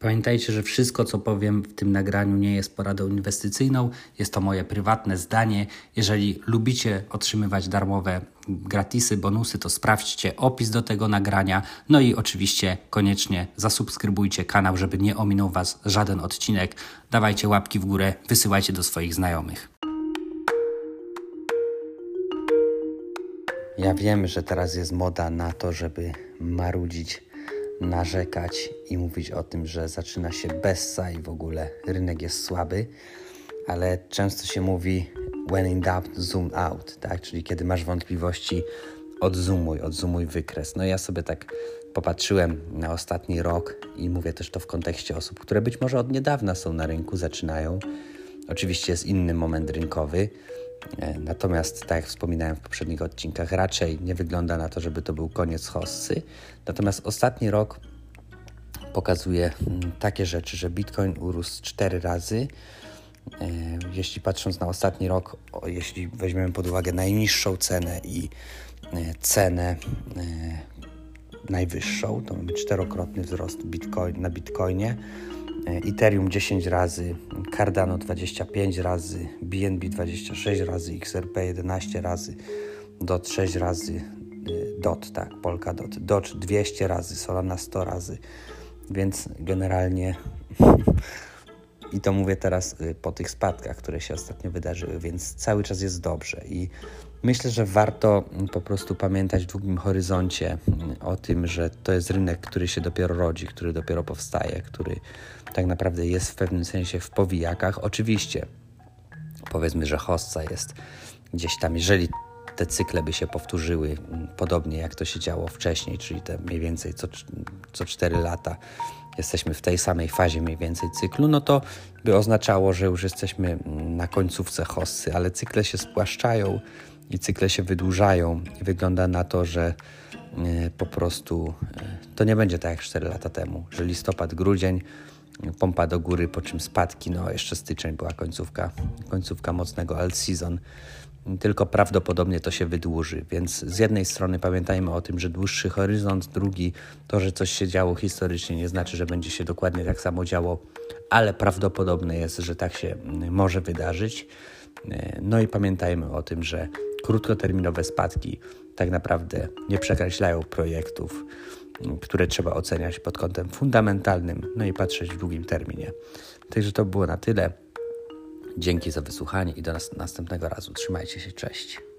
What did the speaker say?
Pamiętajcie, że wszystko, co powiem w tym nagraniu, nie jest poradą inwestycyjną. Jest to moje prywatne zdanie. Jeżeli lubicie otrzymywać darmowe gratisy, bonusy, to sprawdźcie opis do tego nagrania. No i oczywiście koniecznie zasubskrybujcie kanał, żeby nie ominął Was żaden odcinek. Dawajcie łapki w górę, wysyłajcie do swoich znajomych. Ja wiem, że teraz jest moda na to, żeby marudzić narzekać i mówić o tym, że zaczyna się bessa i w ogóle rynek jest słaby, ale często się mówi when in doubt, zoom out, tak? Czyli kiedy masz wątpliwości, odzumuj, odzumuj wykres. No ja sobie tak popatrzyłem na ostatni rok i mówię też to w kontekście osób, które być może od niedawna są na rynku, zaczynają. Oczywiście jest inny moment rynkowy, Natomiast, tak jak wspominałem w poprzednich odcinkach, raczej nie wygląda na to, żeby to był koniec hossy. Natomiast ostatni rok pokazuje mm, takie rzeczy, że Bitcoin urósł 4 razy. E, jeśli patrząc na ostatni rok, jeśli weźmiemy pod uwagę najniższą cenę i e, cenę najwyższą, to mamy czterokrotny wzrost Bitcoin, na Bitcoinie. Ethereum 10 razy, Cardano 25 razy, BNB 26 razy, XRP 11 razy, DOT 6 razy, y, DOT, tak, Polka DOT, DOT 200 razy, Solana 100 razy, więc generalnie i to mówię teraz y, po tych spadkach, które się ostatnio wydarzyły, więc cały czas jest dobrze. I myślę, że warto po prostu pamiętać w długim horyzoncie y, o tym, że to jest rynek, który się dopiero rodzi, który dopiero powstaje, który tak naprawdę jest w pewnym sensie w powijakach. Oczywiście powiedzmy, że hossa jest gdzieś tam, jeżeli te cykle by się powtórzyły mm, podobnie jak to się działo wcześniej, czyli te mniej więcej co, co 4 lata jesteśmy w tej samej fazie mniej więcej cyklu, no to by oznaczało, że już jesteśmy mm, na końcówce hossy, ale cykle się spłaszczają i cykle się wydłużają i wygląda na to, że e, po prostu e, to nie będzie tak jak 4 lata temu, że listopad, grudzień pompa do góry, po czym spadki, no jeszcze styczeń była końcówka, końcówka mocnego alt season, tylko prawdopodobnie to się wydłuży, więc z jednej strony pamiętajmy o tym, że dłuższy horyzont, drugi to, że coś się działo historycznie nie znaczy, że będzie się dokładnie tak samo działo, ale prawdopodobne jest, że tak się może wydarzyć. No i pamiętajmy o tym, że krótkoterminowe spadki tak naprawdę nie przekreślają projektów, które trzeba oceniać pod kątem fundamentalnym, no i patrzeć w długim terminie. Także to było na tyle. Dzięki za wysłuchanie i do nas następnego razu. Trzymajcie się, cześć.